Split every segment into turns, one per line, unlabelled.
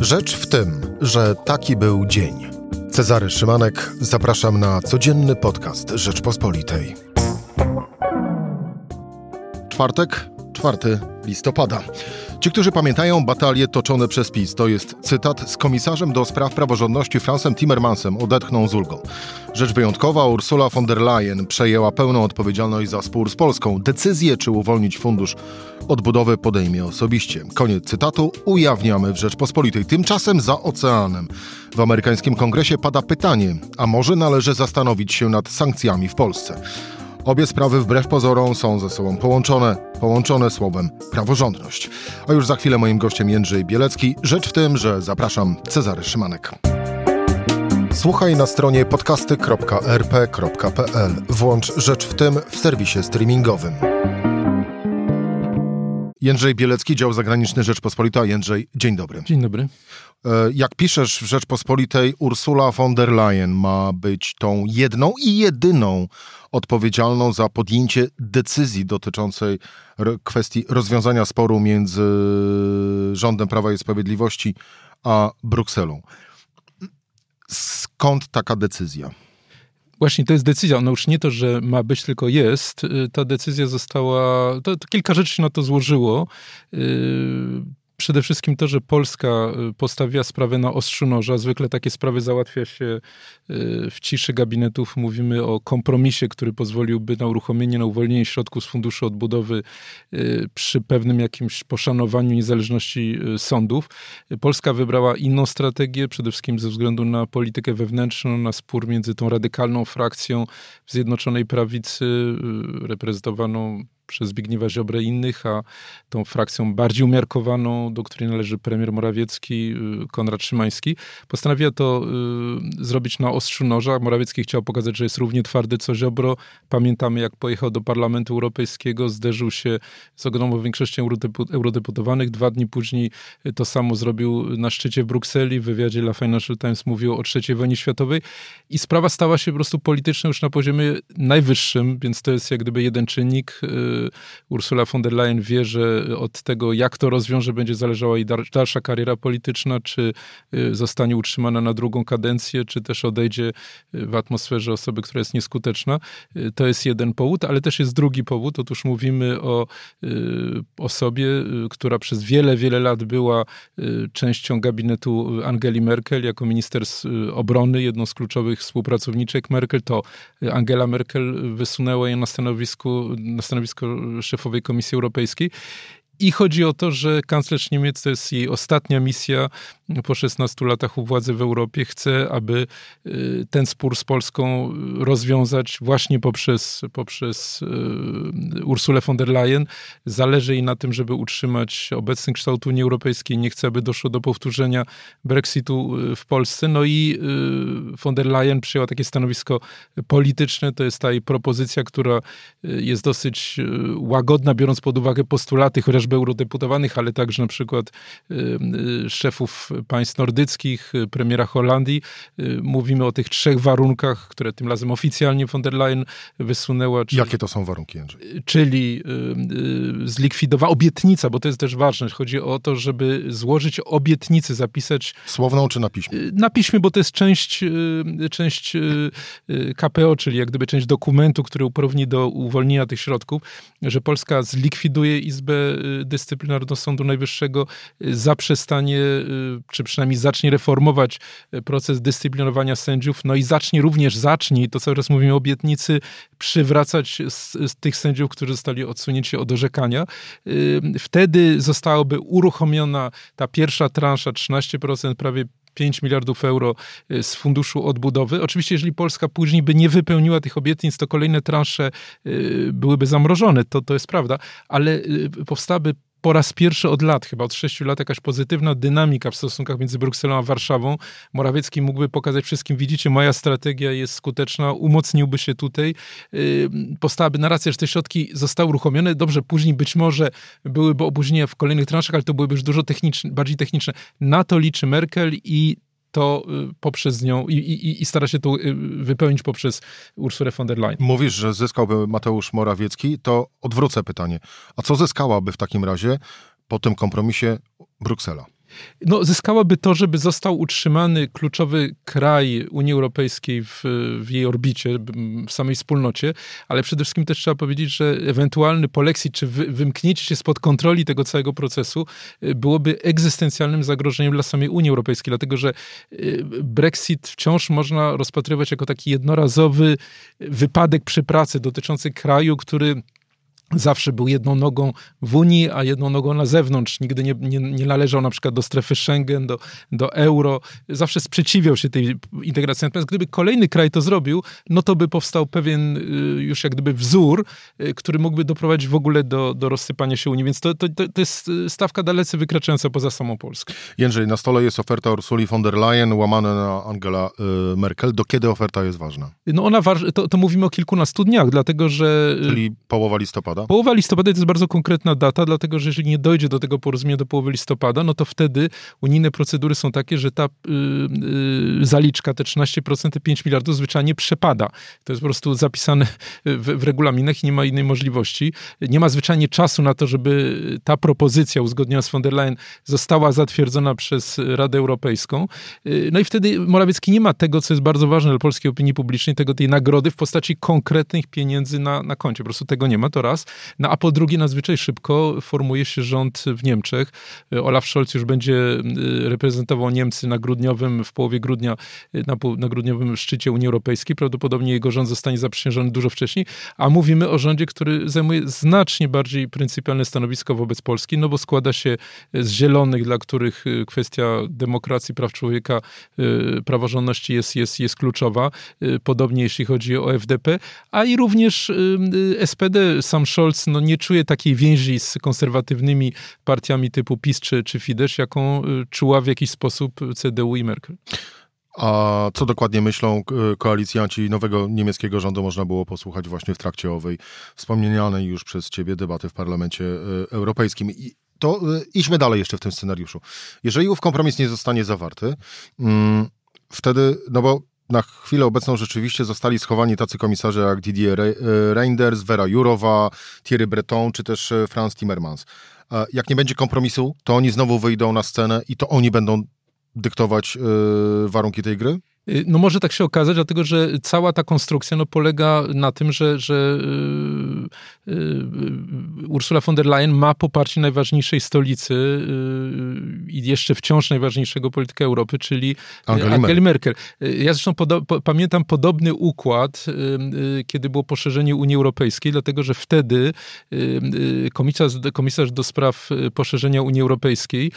Rzecz w tym, że taki był dzień. Cezary Szymanek, zapraszam na codzienny podcast Rzeczpospolitej. Czwartek, 4 listopada. Ci, którzy pamiętają batalie toczone przez PiS, to jest cytat z komisarzem do spraw praworządności Fransem Timmermansem, odetchnął z ulgą. Rzecz wyjątkowa, Ursula von der Leyen przejęła pełną odpowiedzialność za spór z Polską. Decyzję, czy uwolnić fundusz odbudowy podejmie osobiście. Koniec cytatu ujawniamy w Rzeczpospolitej. Tymczasem za oceanem w amerykańskim kongresie pada pytanie, a może należy zastanowić się nad sankcjami w Polsce. Obie sprawy wbrew pozorom są ze sobą połączone, połączone słowem praworządność. A już za chwilę moim gościem Jędrzej Bielecki. Rzecz w tym, że zapraszam Cezary Szymanek. Słuchaj na stronie podcasty.rp.pl. Włącz Rzecz w tym w serwisie streamingowym. Jędrzej Bielecki, dział zagraniczny Rzeczpospolita. Jędrzej, dzień dobry.
Dzień dobry.
E, jak piszesz w Rzeczpospolitej, Ursula von der Leyen ma być tą jedną i jedyną odpowiedzialną za podjęcie decyzji dotyczącej kwestii rozwiązania sporu między rządem Prawa i Sprawiedliwości a Brukselą. Skąd taka decyzja?
Właśnie to jest decyzja. Ona już nie to, że ma być, tylko jest. Ta decyzja została. To, to kilka rzeczy się na to złożyło. Przede wszystkim to, że Polska y, postawiła sprawę na ostrzu noża. Zwykle takie sprawy załatwia się y, w ciszy gabinetów. Mówimy o kompromisie, który pozwoliłby na uruchomienie, na uwolnienie środków z Funduszu Odbudowy y, przy pewnym jakimś poszanowaniu niezależności sądów. Polska wybrała inną strategię, przede wszystkim ze względu na politykę wewnętrzną, na spór między tą radykalną frakcją Zjednoczonej Prawicy, reprezentowaną przez Zbigniewa Ziobrę i innych, a tą frakcją bardziej umiarkowaną, do której należy premier Morawiecki, y, Konrad Szymański, postanowiła to y, zrobić na ostrzu noża. Morawiecki chciał pokazać, że jest równie twardy co Ziobro. Pamiętamy, jak pojechał do Parlamentu Europejskiego, zderzył się z ogromną większością eurodeputowanych. Dwa dni później to samo zrobił na szczycie w Brukseli. W wywiadzie dla Financial Times mówił o III wojnie światowej i sprawa stała się po prostu polityczna już na poziomie najwyższym, więc to jest jak gdyby jeden czynnik y, Ursula von der Leyen wie, że od tego, jak to rozwiąże, będzie zależała jej dalsza kariera polityczna, czy y, zostanie utrzymana na drugą kadencję, czy też odejdzie y, w atmosferze osoby, która jest nieskuteczna. Y, to jest jeden powód, ale też jest drugi powód. Otóż mówimy o osobie, która przez wiele, wiele lat była częścią gabinetu Angeli Merkel jako minister obrony, jedną z kluczowych współpracowniczek Merkel. To Angela Merkel wysunęła ją na stanowisku, na stanowisko szefowej Komisji Europejskiej. I chodzi o to, że kanclerz Niemiec to jest jej ostatnia misja po 16 latach u władzy w Europie. Chce, aby y, ten spór z Polską rozwiązać właśnie poprzez, poprzez y, Ursulę von der Leyen. Zależy jej na tym, żeby utrzymać obecny kształt Unii Europejskiej. Nie chce, aby doszło do powtórzenia Brexitu y, w Polsce. No i von der Leyen przyjęła takie stanowisko polityczne. To jest ta jej propozycja, która jest dosyć łagodna, biorąc pod uwagę postulaty chociażby liczbę eurodeputowanych, ale także na przykład y, y, szefów państw nordyckich, y, premiera Holandii. Mówimy o tych trzech warunkach, które tym razem oficjalnie von der Leyen wysunęła.
Czyli, Jakie to są warunki, Andrzej?
Czyli zlikwidowała obietnica, bo to jest też ważne. Chodzi o to, żeby złożyć obietnicę, zapisać...
Słowną czy na piśmie?
Na piśmie, bo to jest część, część KPO, czyli jak gdyby część dokumentu, który uprawni do uwolnienia tych środków, że Polska zlikwiduje Izbę Dyscyplinarnego Sądu Najwyższego y, zaprzestanie, y, czy przynajmniej zacznie reformować y, proces dyscyplinowania sędziów, no i zacznie również, zacznie, to cały czas mówimy o obietnicy, przywracać z, z tych sędziów, którzy zostali odsunięci od orzekania. Wtedy zostałaby uruchomiona ta pierwsza transza, 13%, prawie 5 miliardów euro z funduszu odbudowy. Oczywiście, jeżeli Polska później by nie wypełniła tych obietnic, to kolejne transze byłyby zamrożone, to, to jest prawda, ale powstałaby po raz pierwszy od lat, chyba od sześciu lat, jakaś pozytywna dynamika w stosunkach między Brukselą a Warszawą. Morawiecki mógłby pokazać wszystkim, widzicie, moja strategia jest skuteczna, umocniłby się tutaj, powstałaby narracja, że te środki zostały uruchomione. Dobrze, później być może byłyby opóźnienia w kolejnych transzach, ale to byłyby już dużo techniczne, bardziej techniczne. Na to liczy Merkel i to y, poprzez nią i, i, i, stara się to y, wypełnić poprzez Ursulę von der Leyen.
Mówisz, że zyskałby Mateusz Morawiecki, to odwrócę pytanie. A co zyskałaby w takim razie po tym kompromisie Bruksela?
No, zyskałaby to, żeby został utrzymany kluczowy kraj Unii Europejskiej w, w, jej orbicie, w samej wspólnocie, ale przede wszystkim też trzeba powiedzieć, że ewentualny polexit, czy wy, wymknięcie się spod kontroli tego całego procesu y, byłoby egzystencjalnym zagrożeniem dla samej Unii Europejskiej, dlatego że y, Brexit wciąż można rozpatrywać jako taki jednorazowy wypadek przy pracy dotyczący kraju, który zawsze był jedną nogą w Unii, a jedną nogą na zewnątrz. Nigdy nie, nie, nie, należał na przykład do strefy Schengen, do, do euro. Zawsze sprzeciwiał się tej integracji. Natomiast gdyby kolejny kraj to zrobił, no to by powstał pewien y, już jak gdyby wzór, y, który mógłby doprowadzić w ogóle do, do rozsypania się Unii. Więc to, to, to jest y, stawka dalece wykraczająca poza samą Polskę.
Jędrzej, na stole jest oferta Ursuli von der Leyen łamana na Angela Merkel. Do kiedy oferta jest ważna?
No ona, to, to mówimy o kilkunastu dniach, dlatego że...
Czyli połowa listopada? Listopada?
Połowa listopada to jest bardzo konkretna data, dlatego że jeżeli nie dojdzie do tego porozumienia do połowy listopada, no to wtedy unijne procedury są takie, że ta y, y, zaliczka, te 13%, te 5 miliardów zwyczajnie przepada. To jest po prostu zapisane w, w regulaminach i nie ma innej możliwości. Nie ma zwyczajnie czasu na to, żeby ta propozycja uzgodniona z von der Leyen została zatwierdzona przez Radę Europejską. Y, no i wtedy Morawiecki nie ma tego, co jest bardzo ważne dla polskiej opinii publicznej, tego tej nagrody w postaci konkretnych pieniędzy na, na koncie. Po prostu tego nie ma, to raz. No a po drugie, nadzwyczaj szybko formuje się rząd w Niemczech. Olaf Scholz już będzie y, reprezentował Niemcy na grudniowym, w połowie grudnia, y, na, na grudniowym szczycie Unii Europejskiej. Prawdopodobnie jego rząd zostanie zaprzysiężony dużo wcześniej, a mówimy o rządzie, który zajmuje znacznie bardziej pryncypialne stanowisko wobec Polski, no bo składa się z zielonych, dla których y, kwestia demokracji, praw człowieka, praworządności jest, jest, jest kluczowa. Podobnie jeśli chodzi o FDP, a i również SPD, sam Scholz Scholz no, nie czuje takiej więzi z konserwatywnymi partiami typu PiS czy, czy Fidesz, jaką y, czuła w jakiś sposób CDU i Merkel.
A co dokładnie myślą y, koalicjanci nowego niemieckiego rządu można było posłuchać właśnie w trakcie owej wspomnianej już przez ciebie debaty w Parlamencie y, Europejskim. I to idźmy dalej jeszcze w tym scenariuszu. Jeżeli ów kompromis nie zostanie zawarty, mm, wtedy, no bo na chwilę obecną rzeczywiście zostali schowani tacy komisarze jak Didier e, Reinders, Vera Jurowa, Thierry Breton czy też e, Franz Timmermans. E, jak nie będzie kompromisu, to oni znowu wyjdą na scenę i to oni będą dyktować warunki tej gry?
Y, no może tak się okazać, dlatego że cała ta konstrukcja no, polega na tym, że, że yy, yy, Ursula von der Leyen ma poparcie najważniejszej stolicy yy, i jeszcze wciąż najważniejszego polityka Europy, czyli Angeli, Angeli Merkel. Ja zresztą podo po, pamiętam podobny układ, y, y, kiedy było poszerzenie Unii Europejskiej, dlatego że wtedy komisarz, komisarz do spraw poszerzenia Unii Europejskiej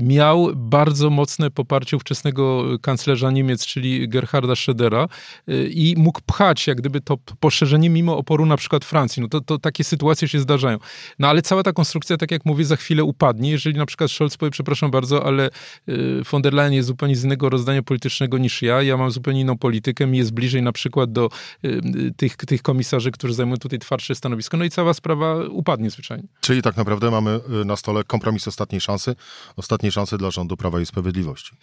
miał bardzo mocne poparcie ówczesnego kanclerza Niemiec, czyli Gerharda Schrödera y, i mógł pchać jak gdyby to poszerzenie mimo oporu na przykład Francji. No to, to takie sytuacje się zdarzają. No ale cała ta konstrukcja, tak jak mówię, za chwilę upadnie. Jeżeli na przykład Scholz powie, przepraszam bardzo, ale y, von der Leyen jest zupełnie z innego rozdania politycznego niż ja, ja mam zupełnie inną politykę, mi jest bliżej na przykład do y, tych, tych komisarzy, którzy zajmują tutaj twardsze stanowisko, no i cała sprawa upadnie zwyczajnie.
Czyli tak naprawdę mamy na stole kompromis ostatniej szansy, ostatniej szansy dla rządu Prawa i Sprawiedliwości.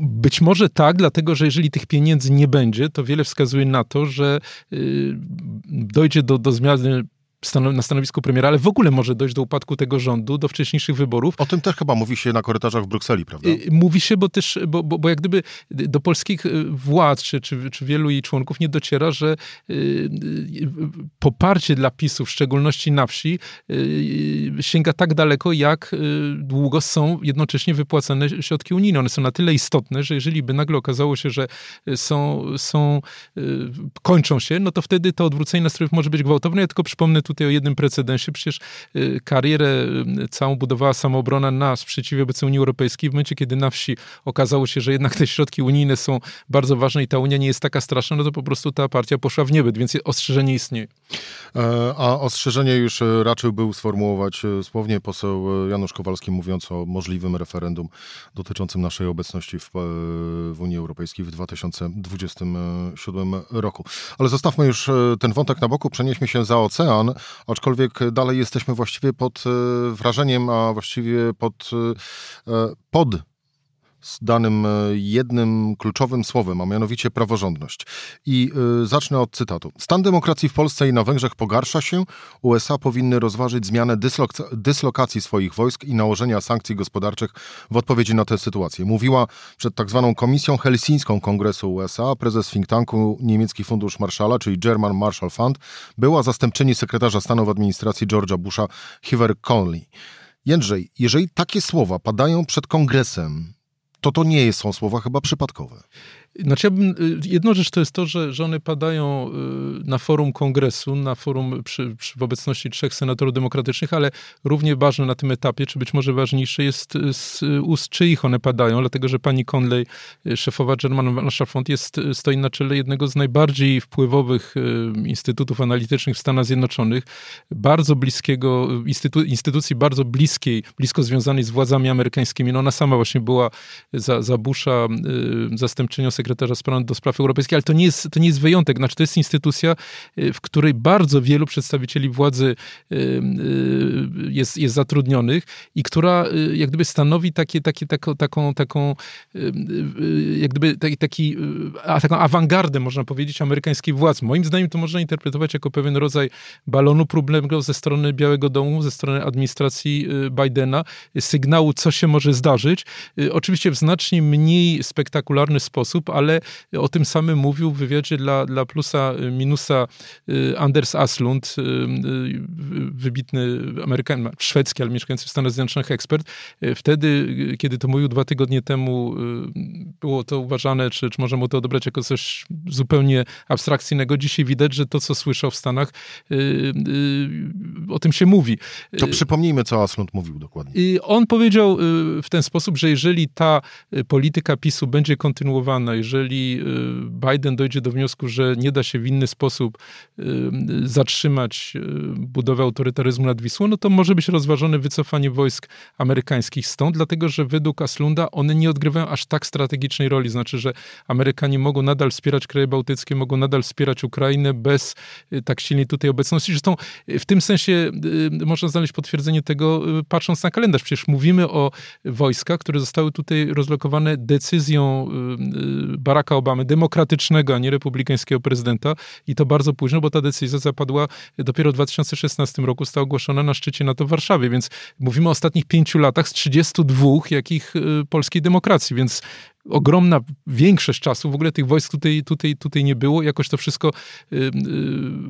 Być może tak, dlatego że jeżeli tych pieniędzy nie będzie, to wiele wskazuje na to, że y, dojdzie do, do zmiany na stanowisku premiera, ale w ogóle może dojść do upadku tego rządu, do wcześniejszych wyborów.
O tym też chyba mówi się na korytarzach w Brukseli, prawda? Y,
mówi się, bo też, bo, bo, bo jak gdyby do polskich y, władz, czy, czy, czy wielu jej członków nie dociera, że y, poparcie dla PiSu, w szczególności na wsi, sięga tak daleko, jak długo są jednocześnie wypłacane środki unijne. One są na tyle istotne, że jeżeli by nagle okazało się, że są, są kończą się, no to wtedy to odwrócenie nastrojów może być gwałtowne. Ja tylko przypomnę tu tutaj o jednym precedensie. Przecież y, karierę y, całą budowała samoobrona na sprzeciwie wobec Unii Europejskiej. W momencie, kiedy na wsi okazało się, że jednak te środki unijne są bardzo ważne i ta Unia nie jest taka straszna, no to po prostu ta partia poszła w niebyt, więc ostrzeżenie istnieje.
E, a ostrzeżenie już e, raczył był sformułować e, słownie poseł Janusz Kowalski, mówiąc o możliwym referendum dotyczącym naszej obecności w, w Unii Europejskiej w 2027 roku. Ale zostawmy już ten wątek na boku, przenieśmy się za ocean aczkolwiek dalej jesteśmy właściwie pod e, wrażeniem, a właściwie pod, e, pod z danym jednym kluczowym słowem, a mianowicie praworządność. I zacznę od cytatu. Stan demokracji w Polsce i na Węgrzech pogarsza się. USA powinny rozważyć zmianę dyslokacji swoich wojsk i nałożenia sankcji gospodarczych w odpowiedzi na tę sytuację. Mówiła przed tak zwaną Komisją Helsińską Kongresu USA prezes think tanku Niemiecki Fundusz Marszala, czyli German Marshall Fund, była zastępczyni sekretarza stanu w administracji George'a Busha, Hiver Conley. Jędrzej, jeżeli takie słowa padają przed kongresem, to to nie są słowa chyba przypadkowe.
Znaczy, ja bym, y, rzecz to jest to, że, że one padają y, na forum kongresu, na forum przy, przy w obecności trzech senatorów demokratycznych, ale równie ważne na tym etapie, czy być może ważniejsze jest y, z ust czyich one padają, dlatego że pani Conley, szefowa German Fund, jest, stoi na czele jednego z najbardziej wpływowych instytutów analitycznych w Stanach Zjednoczonych, bardzo bliskiego, instytu, instytucji bardzo bliskiej, blisko związanej z władzami amerykańskimi. No ona sama właśnie była za, za Busha zastępczynią sekretarza sekretarza stanu do spraw europejskich, ale to nie, jest, to nie jest wyjątek. Znaczy, to jest instytucja, y, w której bardzo wielu przedstawicieli władzy y, y, jest, jest zatrudnionych i która jak gdyby stanowi takie, takie, taką, taką, taką jak gdyby taki, taki, a, taką awangardę, można powiedzieć, amerykańskiej władz. Moim zdaniem to można interpretować jako pewien rodzaj balonu próbnego ze strony Białego Domu, ze strony administracji Bidena, sygnału, co się może zdarzyć. Oczywiście w znacznie mniej spektakularny sposób, ale o tym samym mówił w wywiadzie dla, dla Plusa y, Minusa y, Anders Aslund, y, wybitny Amerykan, szwedzki, ale mieszkający w Stanach Zjednoczonych ekspert. Wtedy, kiedy to mówił dwa tygodnie temu, było to uważane, czy, czy możemy to odebrać jako coś zupełnie abstrakcyjnego. Dzisiaj widać, że to, co słyszał w Stanach, o tym się mówi.
To przypomnijmy, co Aslund mówił dokładnie.
On powiedział w ten sposób, że jeżeli ta polityka PiSu będzie kontynuowana, jeżeli y, Biden dojdzie do wniosku, że nie da się w inny sposób y, zatrzymać y, budowę autorytaryzmu nad Wisłą, no to może być rozważone wycofanie wojsk amerykańskich stąd, dlatego że według Aslunda one nie odgrywają aż tak strategicznej roli. Znaczy, że Amerykanie mogą nadal wspierać kraje bałtyckie, mogą nadal wspierać Ukrainę bez tak silnej tutaj obecności. Zresztą w tym sensie można znaleźć potwierdzenie tego, patrząc na kalendarz. Przecież mówimy o wojskach, które zostały tutaj rozlokowane decyzją Baracka Obamy, demokratycznego, a nie republikańskiego prezydenta. I to bardzo późno, bo ta decyzja zapadła dopiero w 2016 roku, została ogłoszona na szczycie NATO w Warszawie, więc mówimy o ostatnich pięciu latach z 32, jakich y, polskiej demokracji, więc ogromna większość czasu w ogóle tych wojsk tutaj, tutaj, tutaj nie było, jakoś to wszystko y, y,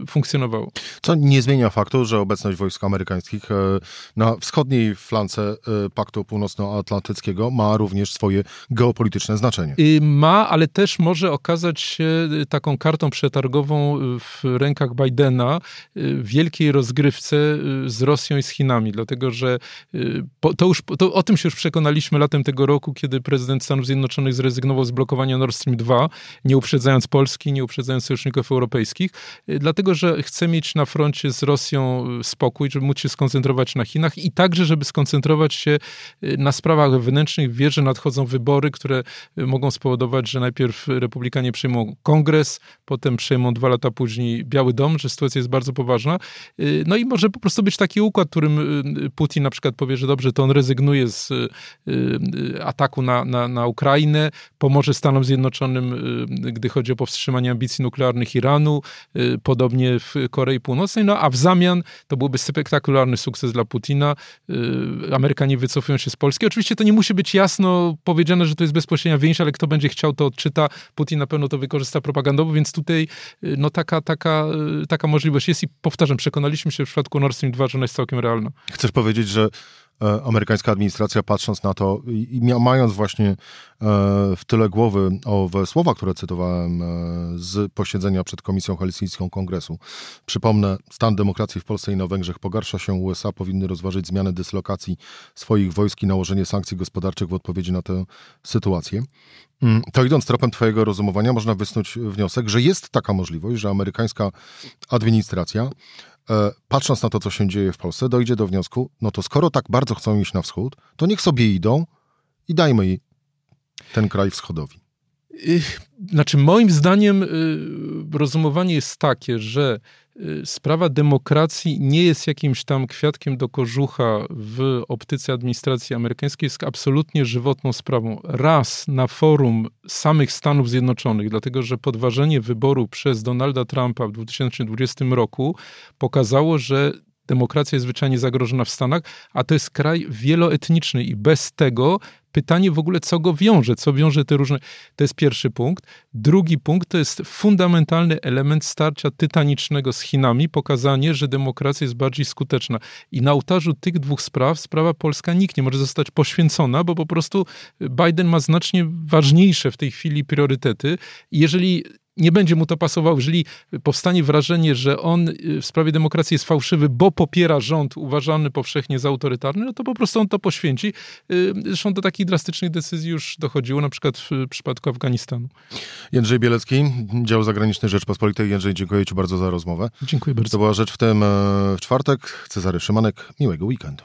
funkcjonowało.
Co nie zmienia faktu, że obecność wojsk amerykańskich y, na wschodniej flance y, Paktu Północnoatlantyckiego ma również swoje geopolityczne znaczenie.
Y, ma, ale też może okazać się y, taką kartą przetargową w rękach Bidena w wielkiej rozgrywce z Rosją i z Chinami, dlatego że to już, to, o tym się już przekonaliśmy latem tego roku, kiedy prezydent Stanów Zjednoczonych Zjednoczonych zrezygnował z blokowania Nord Stream 2, nie uprzedzając Polski, nie uprzedzając sojuszników europejskich, y, dlatego że chce mieć na froncie z Rosją y, spokój, żeby móc się skoncentrować na Chinach i także, żeby skoncentrować się y, na sprawach wewnętrznych. Wie, że nadchodzą wybory, które mogą spowodować, że najpierw republikanie przejmą kongres, potem przejmą dwa lata później Biały Dom, że sytuacja jest bardzo poważna. No i może po prostu być taki układ, którym Putin na przykład powie, że dobrze, to on rezygnuje z ataku na, na, na Ukrainę, Ukrainę, pomoże Stanom Zjednoczonym, y, gdy chodzi o powstrzymanie ambicji nuklearnych Iranu, y, podobnie w Korei Północnej, no a w zamian to byłby spektakularny sukces dla Putina. Y, Amerykanie wycofują się z Polski. Oczywiście to nie musi być jasno powiedziane, że to jest bezpośrednia więź, ale kto będzie chciał, to odczyta. Putin na pewno to wykorzysta propagandowo, więc tutaj no taka, taka, taka możliwość jest i powtarzam, przekonaliśmy się w przypadku Nord Stream 2, że ona jest całkiem realna.
Chcesz powiedzieć, że amerykańska administracja, patrząc na to i mając właśnie e, w tyle głowy owe słowa, które cytowałem e, z posiedzenia przed Komisją Helsińską Kongresu. Przypomnę, stan demokracji w Polsce i na Węgrzech pogarsza się. USA powinny rozważyć zmianę dyslokacji swoich wojsk i nałożenie sankcji gospodarczych w odpowiedzi na tę sytuację. Mm, to idąc tropem Twojego rozumowania, można wysnuć wniosek, że jest taka możliwość, że amerykańska administracja E, patrząc na to, co się dzieje w Polsce, dojdzie do wniosku, no to skoro tak bardzo chcą iść na wschód, to niech sobie idą i dajmy ten kraj wschodowi.
Znaczy, moim zdaniem rozumowanie jest takie, że sprawa demokracji nie jest jakimś tam kwiatkiem do kożucha w optyce administracji amerykańskiej, jest absolutnie żywotną sprawą. Raz na forum samych Stanów Zjednoczonych, dlatego że podważenie wyboru przez Donalda Trumpa w 2020 roku pokazało, że demokracja jest zwyczajnie zagrożona w Stanach, a to jest kraj wieloetniczny i bez tego pytanie w ogóle, co go wiąże, co wiąże te różne. To jest pierwszy punkt. Drugi punkt to jest fundamentalny element starcia tytanicznego z Chinami, pokazanie, że demokracja jest bardziej skuteczna. I na ołtarzu tych dwóch spraw sprawa polska nikt nie może zostać poświęcona, bo po prostu Biden ma znacznie ważniejsze w tej chwili priorytety. Jeżeli nie będzie mu to pasowało, jeżeli powstanie wrażenie, że on y, w sprawie demokracji jest fałszywy, bo popiera rząd uważany powszechnie za autorytarny, no to po prostu on to poświęci. Y, zresztą do takich drastycznych decyzji już dochodziło, na przykład w przypadku Afganistanu.
Jędrzej Bielecki, dział zagraniczny Rzeczpospolitej. Jędrzej, dziękuję Ci bardzo za rozmowę.
Dziękuję bardzo.
To była rzecz w tym e, w czwartek. Cezary Szymanek, miłego weekendu.